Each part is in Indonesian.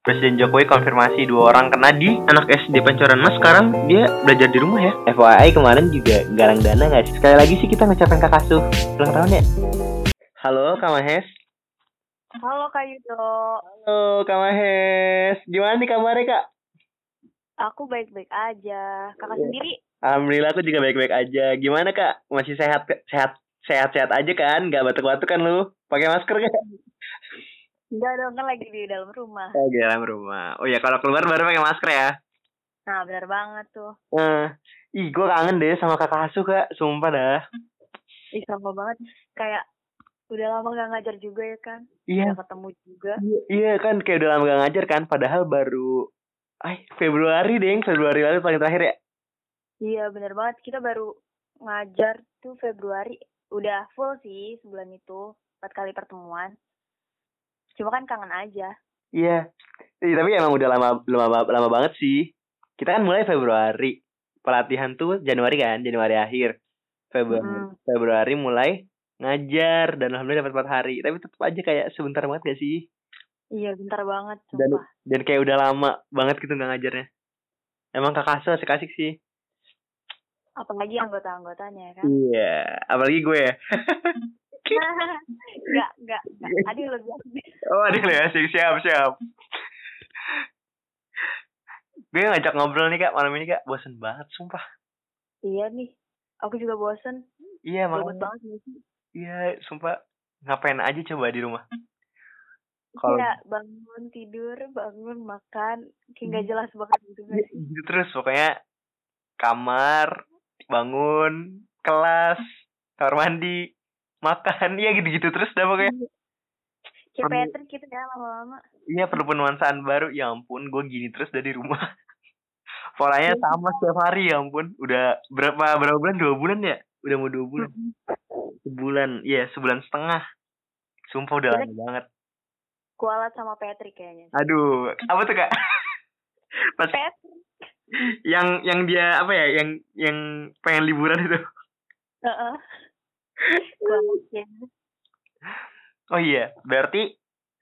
Presiden Jokowi konfirmasi dua orang kena di anak SD Pancoran Mas sekarang dia belajar di rumah ya. FYI kemarin juga galang dana nggak sih? Sekali lagi sih kita ngucapin Kak Kasuh ulang tahun ya. Halo Kak Mahes. Halo Kak Yudo, Halo Kak Mahes. Gimana nih kabarnya Kak? aku baik-baik aja. Kakak Iya. sendiri? Alhamdulillah aku juga baik-baik aja. Gimana Kak? Masih sehat sehat sehat-sehat aja kan? Gak batuk-batuk kan lu? Pakai masker gak? Enggak dong, kan lagi di dalam rumah. Oh, di dalam rumah. Oh ya kalau keluar baru pakai masker ya. Nah, benar banget tuh. Eh, ih gue kangen deh sama kakak asuh kak, sumpah dah. Ih, sama banget. Kayak udah lama gak ngajar juga ya kan? Iya, Udah ketemu juga. iya kan kayak udah lama gak ngajar kan, padahal baru, ay Februari deh, Februari lalu paling terakhir ya. Iya, benar banget. Kita baru ngajar tuh Februari. Udah full sih sebulan itu. Empat kali pertemuan. Cuma kan kangen aja. Iya, Ih, tapi emang udah lama, lama, lama banget sih. Kita kan mulai Februari, pelatihan tuh Januari kan, Januari akhir. Februari, Mm-mm. Februari mulai ngajar dan alhamdulillah dapat 4 hari. Tapi tetap aja kayak sebentar banget gak sih? Iya, bentar banget. Dan Sumpah. dan kayak udah lama banget gitu nggak ngajarnya. Emang kakak asuh asik-asik sih. Apalagi anggota-anggotanya ya kan? Iya, apalagi gue ya. Enggak, enggak, enggak. Adi lebih asik. Oh, ada ya, siap, siap, siap. gue ngajak ngobrol nih kak malam ini kak, bosen banget, sumpah. Iya nih. Aku juga bosen. Iya, malam. banget sih? Iya, sumpah. Ngapain aja coba di rumah? Kalau Iya, bangun, tidur, bangun, makan. Kayak Hmm. gak jelas banget gitu gitu terus, pokoknya kamar, bangun, kelas, kamar mandi, makan, iya gitu-gitu terus dah pokoknya. Kayak Aduh. Patrick gitu ya lama-lama. Iya perlu penuansaan baru. Ya ampun, gue gini terus dari rumah. Polanya Iya. sama setiap hari ya ampun. Udah berapa berapa bulan? Dua bulan ya? Udah mau dua bulan. Sebulan, iya sebulan setengah. Sumpah udah lama banget. Kualat sama Patrick kayaknya. Aduh, apa tuh kak? Pas Patrick. yang yang dia apa ya? Yang yang pengen liburan itu. Heeh. Kualatnya. Oh iya, berarti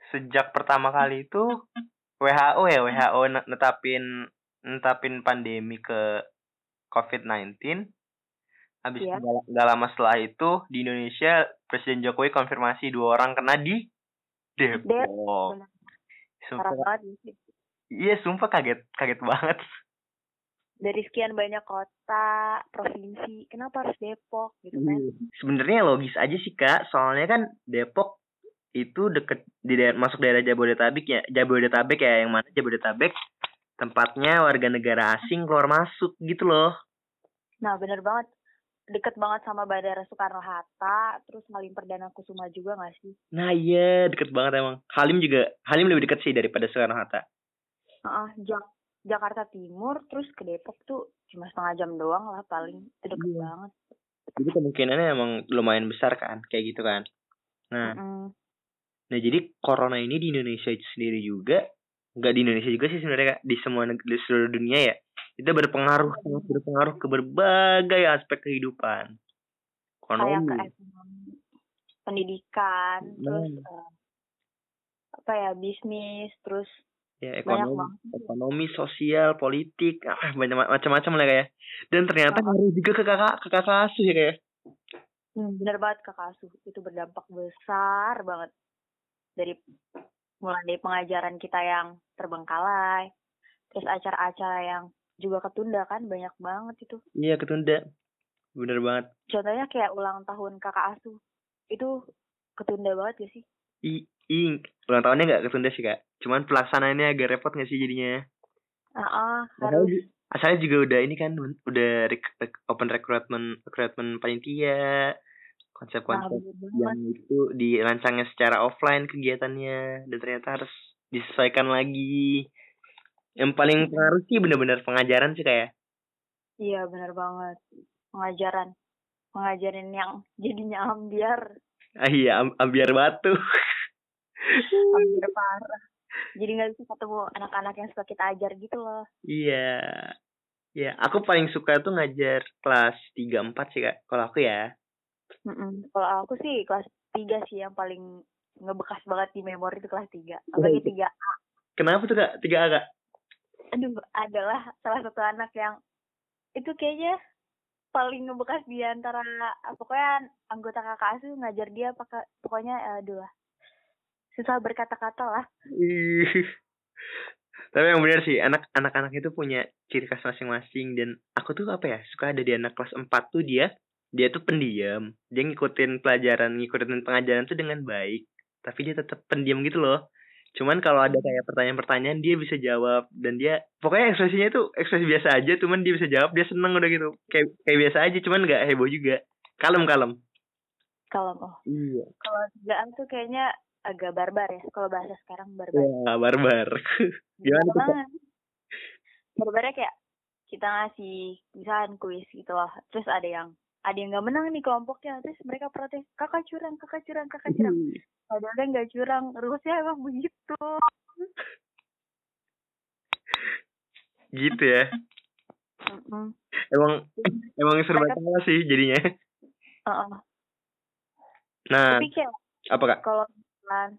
sejak pertama kali itu WHO ya WHO ne- netapin netapin pandemi ke COVID-19. Habis Iya. nggak nggak lama setelah itu di Indonesia Presiden Jokowi konfirmasi dua orang kena di Depok. benar. Sumpah, iya sumpah kaget kaget banget. Dari sekian banyak kota, provinsi, kenapa harus Depok gitu kan? Sebenarnya logis aja sih kak, soalnya kan Depok itu deket di daerah, masuk daerah Jabodetabek ya, Jabodetabek ya yang mana Jabodetabek tempatnya warga negara asing keluar masuk gitu loh. Nah, bener banget. Deket banget sama Bandara Soekarno-Hatta, terus Halim Perdana Kusuma juga gak sih? Nah iya deket banget emang. Halim juga Halim lebih deket sih daripada Soekarno Hatta. Heeh, Jak- Jakarta Timur, terus ke Depok tuh cuma setengah jam doang lah paling. Itu deket Iya. banget. Jadi kemungkinannya emang lumayan besar kan kayak gitu kan. Nah, Mm-mm. nah jadi corona ini di Indonesia sendiri juga nggak di Indonesia juga sih sebenarnya Kak. di semua di seluruh dunia ya itu berpengaruh sangat berpengaruh ke berbagai aspek kehidupan Kayak ke ekonomi ekonomi, pendidikan, terus Nah. eh, apa ya, bisnis, terus ya ekonomi ekonomi sosial politik ah banyak ma- macam-macam lah kayak dan ternyata Oh. ngaruh juga ke kakak ke kakak asuh ya kayak Hmm, bener banget kakak asuh. Itu berdampak besar banget. Dari mulai dari pengajaran kita yang terbengkalai, terus acara-acara yang juga ketunda kan banyak banget itu. iya ketunda bener banget Contohnya kayak ulang tahun kakak asuh. Itu ketunda banget gak sih? I i ulang tahunnya nggak ketunda sih kak cuman pelaksanaannya agak repot nggak sih jadinya Ah, Asalnya, harus asalnya juga udah ini kan udah rek- rek- open recruitment recruitment panitia konsep-konsep yang banget. itu dirancangnya secara offline kegiatannya dan ternyata harus disesuaikan lagi yang paling pengaruh sih bener-bener pengajaran sih kayak Iya bener banget. Pengajaran. Pengajaran yang jadinya ambiar. ah iya am- ambiar batu Ambiar parah. Jadi gak bisa ketemu anak-anak yang suka kita ajar gitu loh. iya ya aku paling suka tuh ngajar kelas 3 4 sih kak kalau aku ya Mm-mm. Kalau aku sih kelas 3 sih yang paling ngebekas banget di memori itu kelas 3. Apalagi 3A. Kenapa tuh kak? Tiga A kak? aduh adalah salah satu anak yang itu kayaknya paling ngebekas di antara pokoknya anggota kakak asuh ngajar dia pakai pokoknya aduh lah susah berkata-kata lah. Tapi yang benar sih, anak anak-anak itu punya ciri khas masing-masing dan aku tuh apa ya, suka ada di anak kelas 4 tuh dia dia tuh pendiam. Dia ngikutin pelajaran, ngikutin pengajaran tuh dengan baik, tapi dia tetap pendiam gitu loh. Cuman kalau ada kayak pertanyaan-pertanyaan dia bisa jawab dan dia pokoknya ekspresinya tuh ekspresi biasa aja, cuman dia bisa jawab, dia seneng udah gitu. Kayak kayak biasa aja, cuman nggak heboh juga. Kalem-kalem. kalau oh Iya. kalau tuh kayaknya agak barbar ya kalau bahasa sekarang barbar Ya, barbar. Gimana tuh, barbarnya kayak kita ngasih misalkan kuis gitu loh terus ada yang ada yang nggak menang nih kelompoknya terus mereka protes kakak curang kakak curang kakak curang padahal dia nggak curang rumusnya emang begitu gitu ya. Mm-mm. Emang emang serba salah sih jadinya. Heeh. Nah, tapi kayak apa kak? kalau misalkan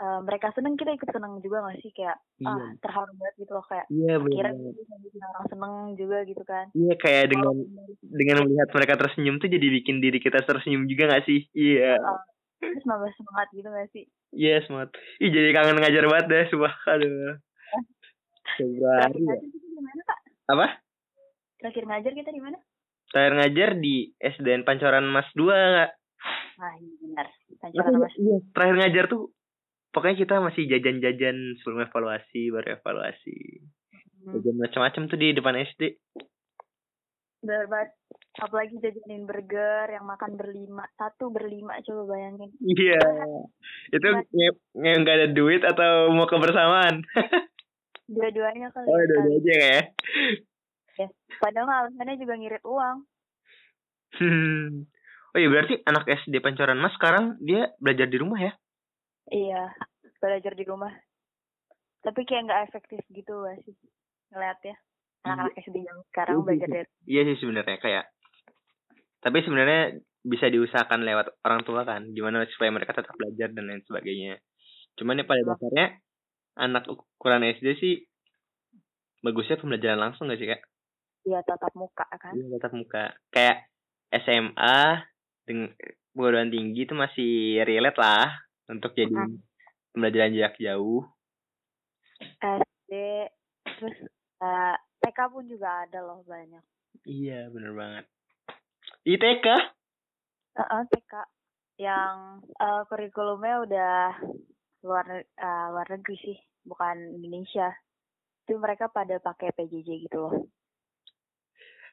eh, mereka seneng kita ikut seneng juga gak sih kayak Iya. ah terharu banget gitu loh kayak Iya kira bikin orang seneng juga gitu kan Iya kayak dengan dengan melihat mereka tersenyum tuh jadi bikin diri kita tersenyum juga gak sih? Iya. Heeh. terus nambah semangat gitu gak sih Iya semangat. Ih jadi kangen ngajar banget deh, sumpah. Aduh. Februari ya. ngajar kita di mana kak Apa? terakhir ngajar kita di mana Terakhir ngajar di SDN Pancoran Mas 2 kak. ah iya benar Mas iya, terakhir ngajar tuh pokoknya kita masih jajan-jajan sebelum evaluasi, baru evaluasi. Hmm, Jajan macam-macam tuh di depan SD. bener banget apalagi jajanin burger yang makan berlima satu berlima coba bayangin Iya. Itu nge- nge- nggak ada duit atau mau kebersamaan? dua-duanya kali Oh, kali. dua aja kayak. padahal alasannya juga ngirit uang Hmm. Oh iya berarti anak SD Pancoran Mas sekarang dia belajar di rumah ya? iya belajar di rumah tapi kayak nggak efektif gitu gak sih ngeliat ya anak-anak SD yang sekarang Iya, belajar iya. dari Iya sih sebenarnya kayak. Tapi sebenarnya bisa diusahakan lewat orang tua kan, gimana supaya mereka tetap belajar dan lain sebagainya. Cuman ya pada Betul. dasarnya anak ukuran SD sih bagusnya pembelajaran langsung gak sih kak? ya tatap muka kan Iya tetap muka. Kayak SMA dengan perguruan tinggi itu masih relate lah untuk jadi Mm. pembelajaran jarak jauh. SD terus eh, TK pun juga ada loh banyak Iya bener banget. ITK? Heeh, TK yang eh, kurikulumnya udah luar eh, luar negeri sih bukan Indonesia itu mereka pada pakai PJJ gitu loh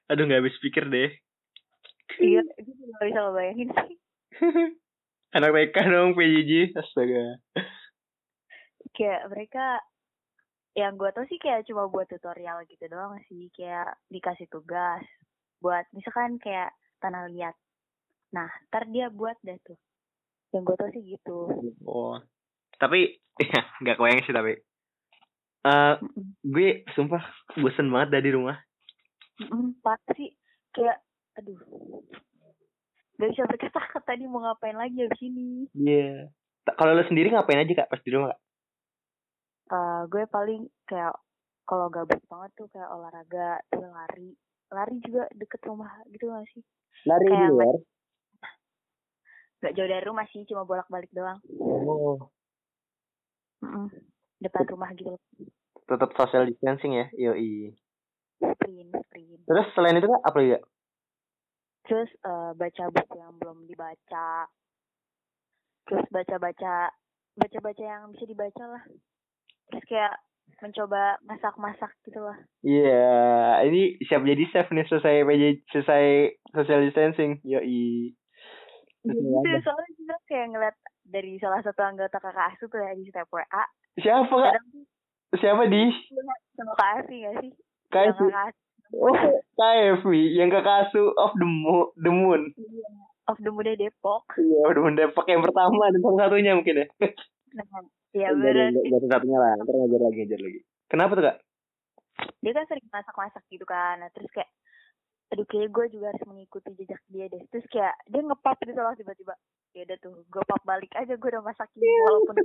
Aduh nggak habis pikir deh. Iya itu juga bisa lo bayangin sih Anak TK dong PJJ. Astaga. kayak mereka yang gue tau sih kayak cuma buat tutorial gitu doang sih kayak dikasih tugas buat misalkan kayak tanah liat nah ntar dia buat deh tuh yang gue tau sih gitu Oh. Tapi ya nggak kebayang sih tapi. eh Mm-mm. gue sumpah bosen banget dari rumah. Parah sih kayak aduh gak bisa berkata-kata nih mau ngapain lagi abis ini Iya. Ta- Kalau lo sendiri ngapain aja kak pas di rumah kak? Eh, gue paling kayak kalau gabut banget tuh kayak olahraga tuh lari lari juga deket rumah gitu gak sih Lari Kayak di luar. gak jauh dari rumah sih cuma bolak-balik doang Oh. Mm-mm. depan rumah gitu Tetap social distancing ya. Yoi. sprint sprint Terus selain itu apa ya? Terus eh, baca buku yang belum dibaca terus baca-baca baca-baca yang bisa dibaca lah terus kayak mencoba masak-masak gitu lah Iya, ini siap jadi chef nih selesai selesai social distancing. Yoi. Gitu apa? soalnya juga kayak ngeliat dari salah satu anggota kakak asuh tuh ya di step WA Siapa kak? Siapa di? sama kak Afi gak sih yang KFV. Oh, KFV yang kakak asuh of the moon. The moon. of the Muda Depok Iya, udah moon Depok yang pertama dan satu satunya mungkin ya. nah, ya beneran enggak, enggak satu-satunya lah. Ntar ngajar lagi, ngajar lagi. Kenapa tuh kak? dia kan sering masak-masak gitu kan nah, terus kayak aduh kayak gue juga harus mengikuti jejak dia deh terus kayak dia ngepap gitu loh tiba-tiba ya udah tuh gue pap balik aja gue udah masakin walaupun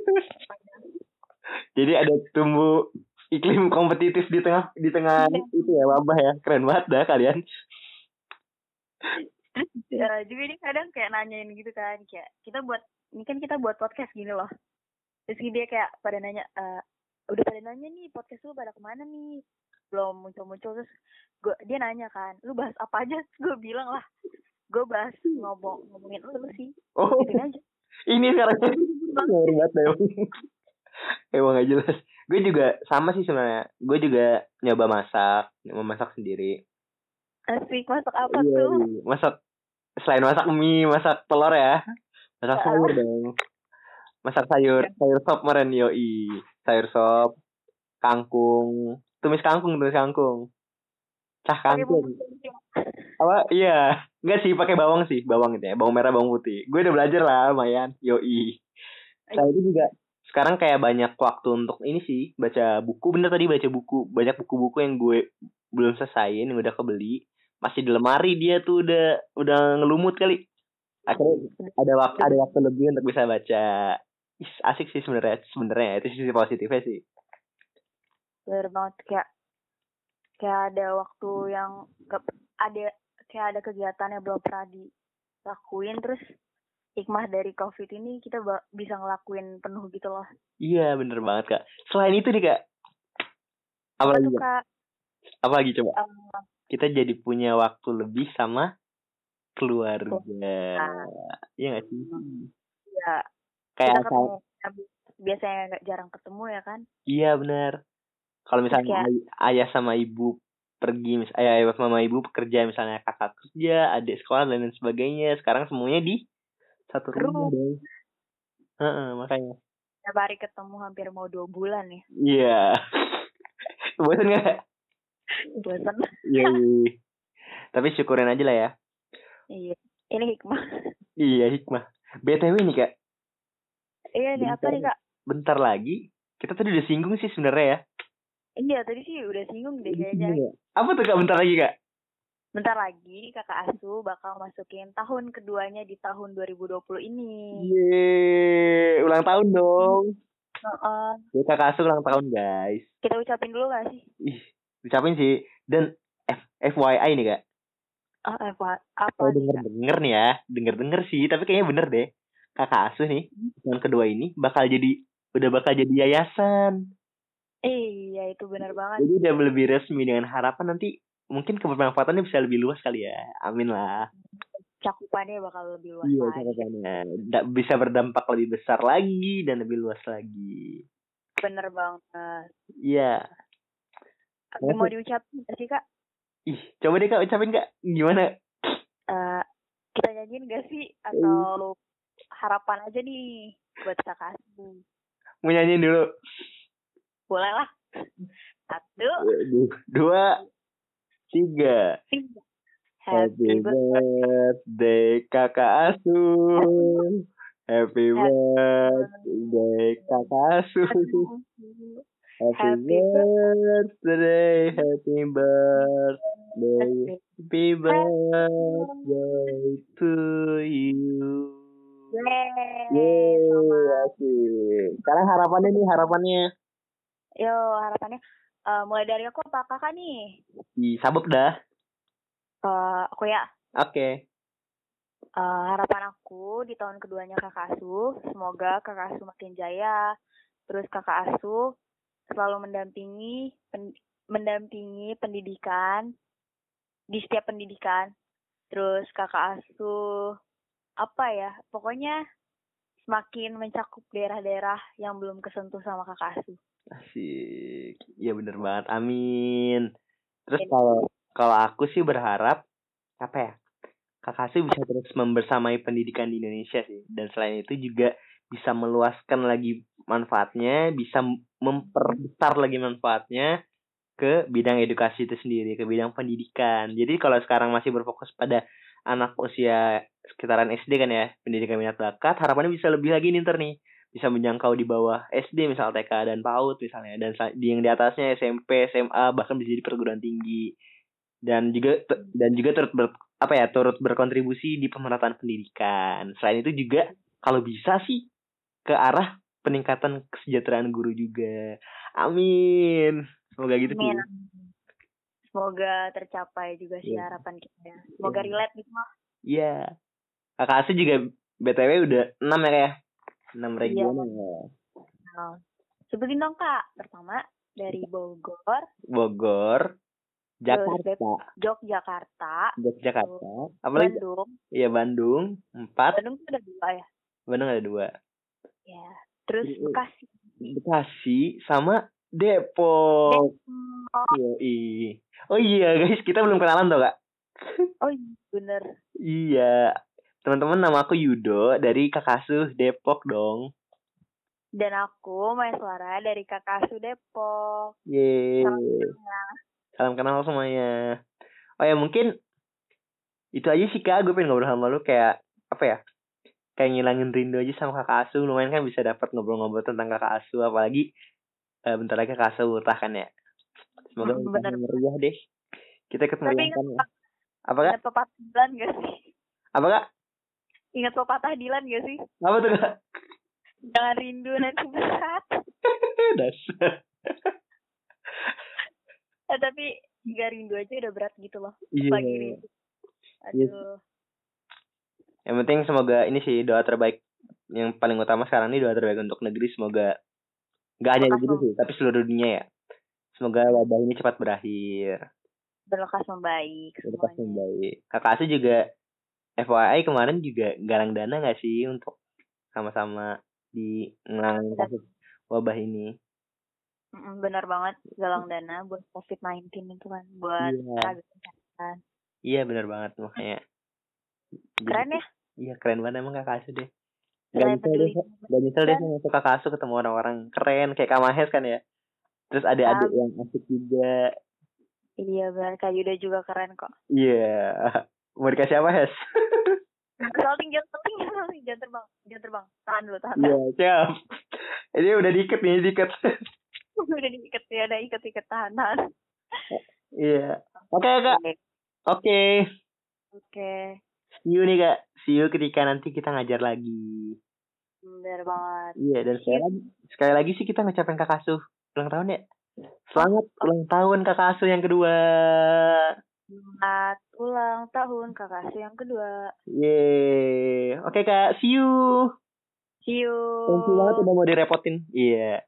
Jadi ada tumbuh iklim kompetitif di tengah di tengah Iya. itu ya wabah ya. Keren banget dah kalian. ya, juga dia kadang kayak nanyain gitu kan kayak kita buat ini kan kita buat podcast gini loh terus dia kayak pada nanya "Eh, udah pada nanya nih podcast lu pada ke mana nih belum muncul muncul terus gua dia nanya kan lu bahas apa aja gue bilang lah gue bahas ngomong ngomongin lu sih Oh, gitu aja ini sekarang banget. Emang gak jelas. Gue juga sama sih sebenarnya. Gue juga nyoba masak, memasak sendiri. asik masak apa Iya, tuh iya. masak selain masak mie, masak telur ya. Masak sayur dong. Masak sayur, sayur sop kemarin yoi. Sayur sop, kangkung, tumis kangkung, tumis kangkung. Cah kangkung. Apa? Iya. Enggak sih, pakai bawang sih, bawang gitu ya. Bawang merah, bawang putih. Gue udah belajar lah, lumayan. Yoi. Saya itu juga sekarang kayak banyak waktu untuk ini sih, baca buku. Bener tadi baca buku. Banyak buku-buku yang gue belum selesaiin, yang udah kebeli. Masih di lemari dia tuh udah udah ngelumut kali. Akhirnya ada waktu ada waktu lebih untuk bisa baca. Is, asik sih sebenarnya sebenarnya itu sisi positifnya sih. bener banget kayak kayak ada waktu yang gak, ada kayak ada kegiatan yang belum pernah dilakuin terus hikmah dari covid ini kita bisa ngelakuin penuh gitu loh Iya bener banget kak. Selain itu nih kak, apa apa lagi tuh Kak? Apa lagi coba? Em, Kita jadi punya waktu lebih sama keluarga. Iya gak sih? ya Kayak kita ketemu yang biasanya nggak jarang ketemu ya kan Iya benar. Kalau misalnya Kayak- ay- ayah sama ibu pergi, mis ayah, ayah sama ibu bekerja, misalnya kakak kerja, adik sekolah dan lain sebagainya. Sekarang semuanya di satu rumah dong. Heeh, makanya. tiap hari ketemu hampir mau dua bulan ya Iya. Bosan gak? bosan Iya. iya. Tapi syukurin aja lah ya. iya ini hikmah Iya hikmah. BTW nih kak, iya nih apa Bentar. nih kak bentar lagi kita tadi udah singgung sih sebenarnya ya. iya tadi sih udah singgung deh kayaknya Iya. Apa tuh kak bentar lagi kak? Bentar lagi kakak Asu bakal masukin tahun keduanya di tahun 2020 ini Yeay, ulang tahun dong. Heeh. Ya kakak asuh ulang tahun guys. kita ucapin dulu gak sih Ih, ucapin sih. Dan F FYI nih kak, ah apa apa kalau nih, ya, denger denger sih, tapi kayaknya bener deh. Kakak asuh nih, tahun kedua ini bakal jadi udah bakal jadi yayasan. iya itu benar banget Jadi udah lebih resmi dengan harapan nanti mungkin kebermanfaatannya bisa lebih luas kali ya. Amin lah. cakupannya bakal lebih luas Iya, lagi. Da- bisa berdampak lebih besar lagi dan lebih luas lagi. bener banget Iya. Ada mau diucapin sih kak Ih, coba deh kak ucapin kak. Gimana? Eh, kita nyanyiin gak sih atau harapan aja nih buat kakak Mau nyanyiin dulu. boleh lah satu Du- Dua, tiga. tiga Happy happy birthday kakak asuh. Happy birthday kakak asuh. Happy birthday, happy birthday, happy birthday to you. Yeay, Yeay, asik. Sekarang harapannya nih, harapannya. Yo, harapannya eh, mulai dari aku apa kakak nih? Di sabep dah. Eh, aku ya, Oke. eh, harapan aku di tahun keduanya kakak Asu, semoga kakak Asu makin jaya. Terus kakak Asu selalu mendampingi pen- mendampingi pendidikan di setiap pendidikan. Terus kakak Asu apa ya? Pokoknya semakin mencakup daerah-daerah yang belum kesentuh sama kakak Asu. Asik. Iya bener banget. Amin. Terus kalau kalau aku sih berharap apa ya? Kakak sih bisa terus membersamai pendidikan di Indonesia sih. Dan selain itu juga bisa meluaskan lagi manfaatnya, bisa memperbesar lagi manfaatnya ke bidang edukasi itu sendiri, ke bidang pendidikan. Jadi kalau sekarang masih berfokus pada anak usia sekitaran SD kan ya, pendidikan minat bakat, harapannya bisa lebih lagi nih ntar nih bisa menjangkau di bawah SD misal TK dan PAUD misalnya dan yang di atasnya SMP, SMA bahkan bisa jadi perguruan tinggi dan juga dan juga turut ber, apa ya turut berkontribusi di pemerataan pendidikan. Selain itu juga kalau bisa sih ke arah peningkatan kesejahteraan guru juga. Amin. Semoga gitu Amin. sih. Semoga tercapai juga sih Iya. harapan kita ya. Semoga Iya. relate gitu mah. Iya. Kakak Asu juga BTW udah 6 ya kayak. 6 regional ya. Nah, sebutin dong kak. Pertama dari Bogor, Bogor, Jakarta, Yogyakarta, Yogyakarta, apalagi Bandung. Iya Bandung, 4, Bandung tuh ada dua ya. Bandung ada 2. Ya. Terus Iya. Bekasi. Bekasi sama Depok. Depok. Yoi. Oh iya guys, kita belum kenalan tau kak? Oh iya, bener. Iya. Teman-teman nama aku Yudo dari Kakasuh Depok dong. Dan aku Maya Suara dari Kakasu Depok. Yeay. Salam kenal. Salam kenal semuanya. Oh ya mungkin itu aja sih kak. Gue pengen ngobrol sama lu kayak apa ya? Kayak ngilangin rindu aja sama kakak asuh. Lumayan kan bisa dapat ngobrol-ngobrol tentang kakak asuh. Apalagi eh, bentar lagi kakak asuh ultah kan ya. Semoga Hmm, bener. meriah deh. Kita ketemu Tapi kan ingat, Apa kak? ingat pepatah Dilan gak sih? Apa kak? Ingat pepatah Dilan gak sih? Apa tuh kak? Jangan rindu nanti berat. Dasar. Eh, tapi gak rindu aja udah berat gitu loh. Iya. Rindu. Aduh. Yang penting semoga ini sih doa terbaik yang paling utama sekarang ini doa terbaik untuk negeri semoga nggak hanya negeri sih tapi seluruh dunia ya. Semoga wabah ini cepat berakhir. Berlekas membaik Lekas semuanya. membaik. Kakak Asu juga FYI kemarin juga galang dana nggak sih untuk sama-sama di ngelangin kasus wabah ini. Bener banget galang dana buat COVID-19 itu kan buat Iya. tenaga kesehatan. Iya benar banget makanya. Keren ya? Iya keren banget emang kakak Asu deh. Gak Mulai nyesel deh, peduli. gak nyesel deh masuk kakak Asu ketemu orang-orang keren kayak Kak Mahes kan ya. Terus ada adik yang asik juga. Iya benar Kak Yuda juga keren kok. Iya. Mau dikasih apa, Hes? Salting jangan salting jangan salting jangan terbang jangan terbang tahan dulu tahan Iya, siap. Ini udah diikat nih, diikat. udah diikat ya udah ikat ikat tahan tahan. Iya. Oke, Kak. Oke. Oke. Oke. See you nih, Kak. See you ketika nanti kita ngajar lagi. Bener banget. Iya, dan sekali lagi, sekali lagi sih kita ngucapin Kakak Asuh ulang tahun ya. Selamat ulang tahun Kakak Asuh yang kedua. Selamat ulang tahun kakak yang kedua. Yeay. Oke, Kak. See you. See you. Thank you banget udah mau direpotin. Iya.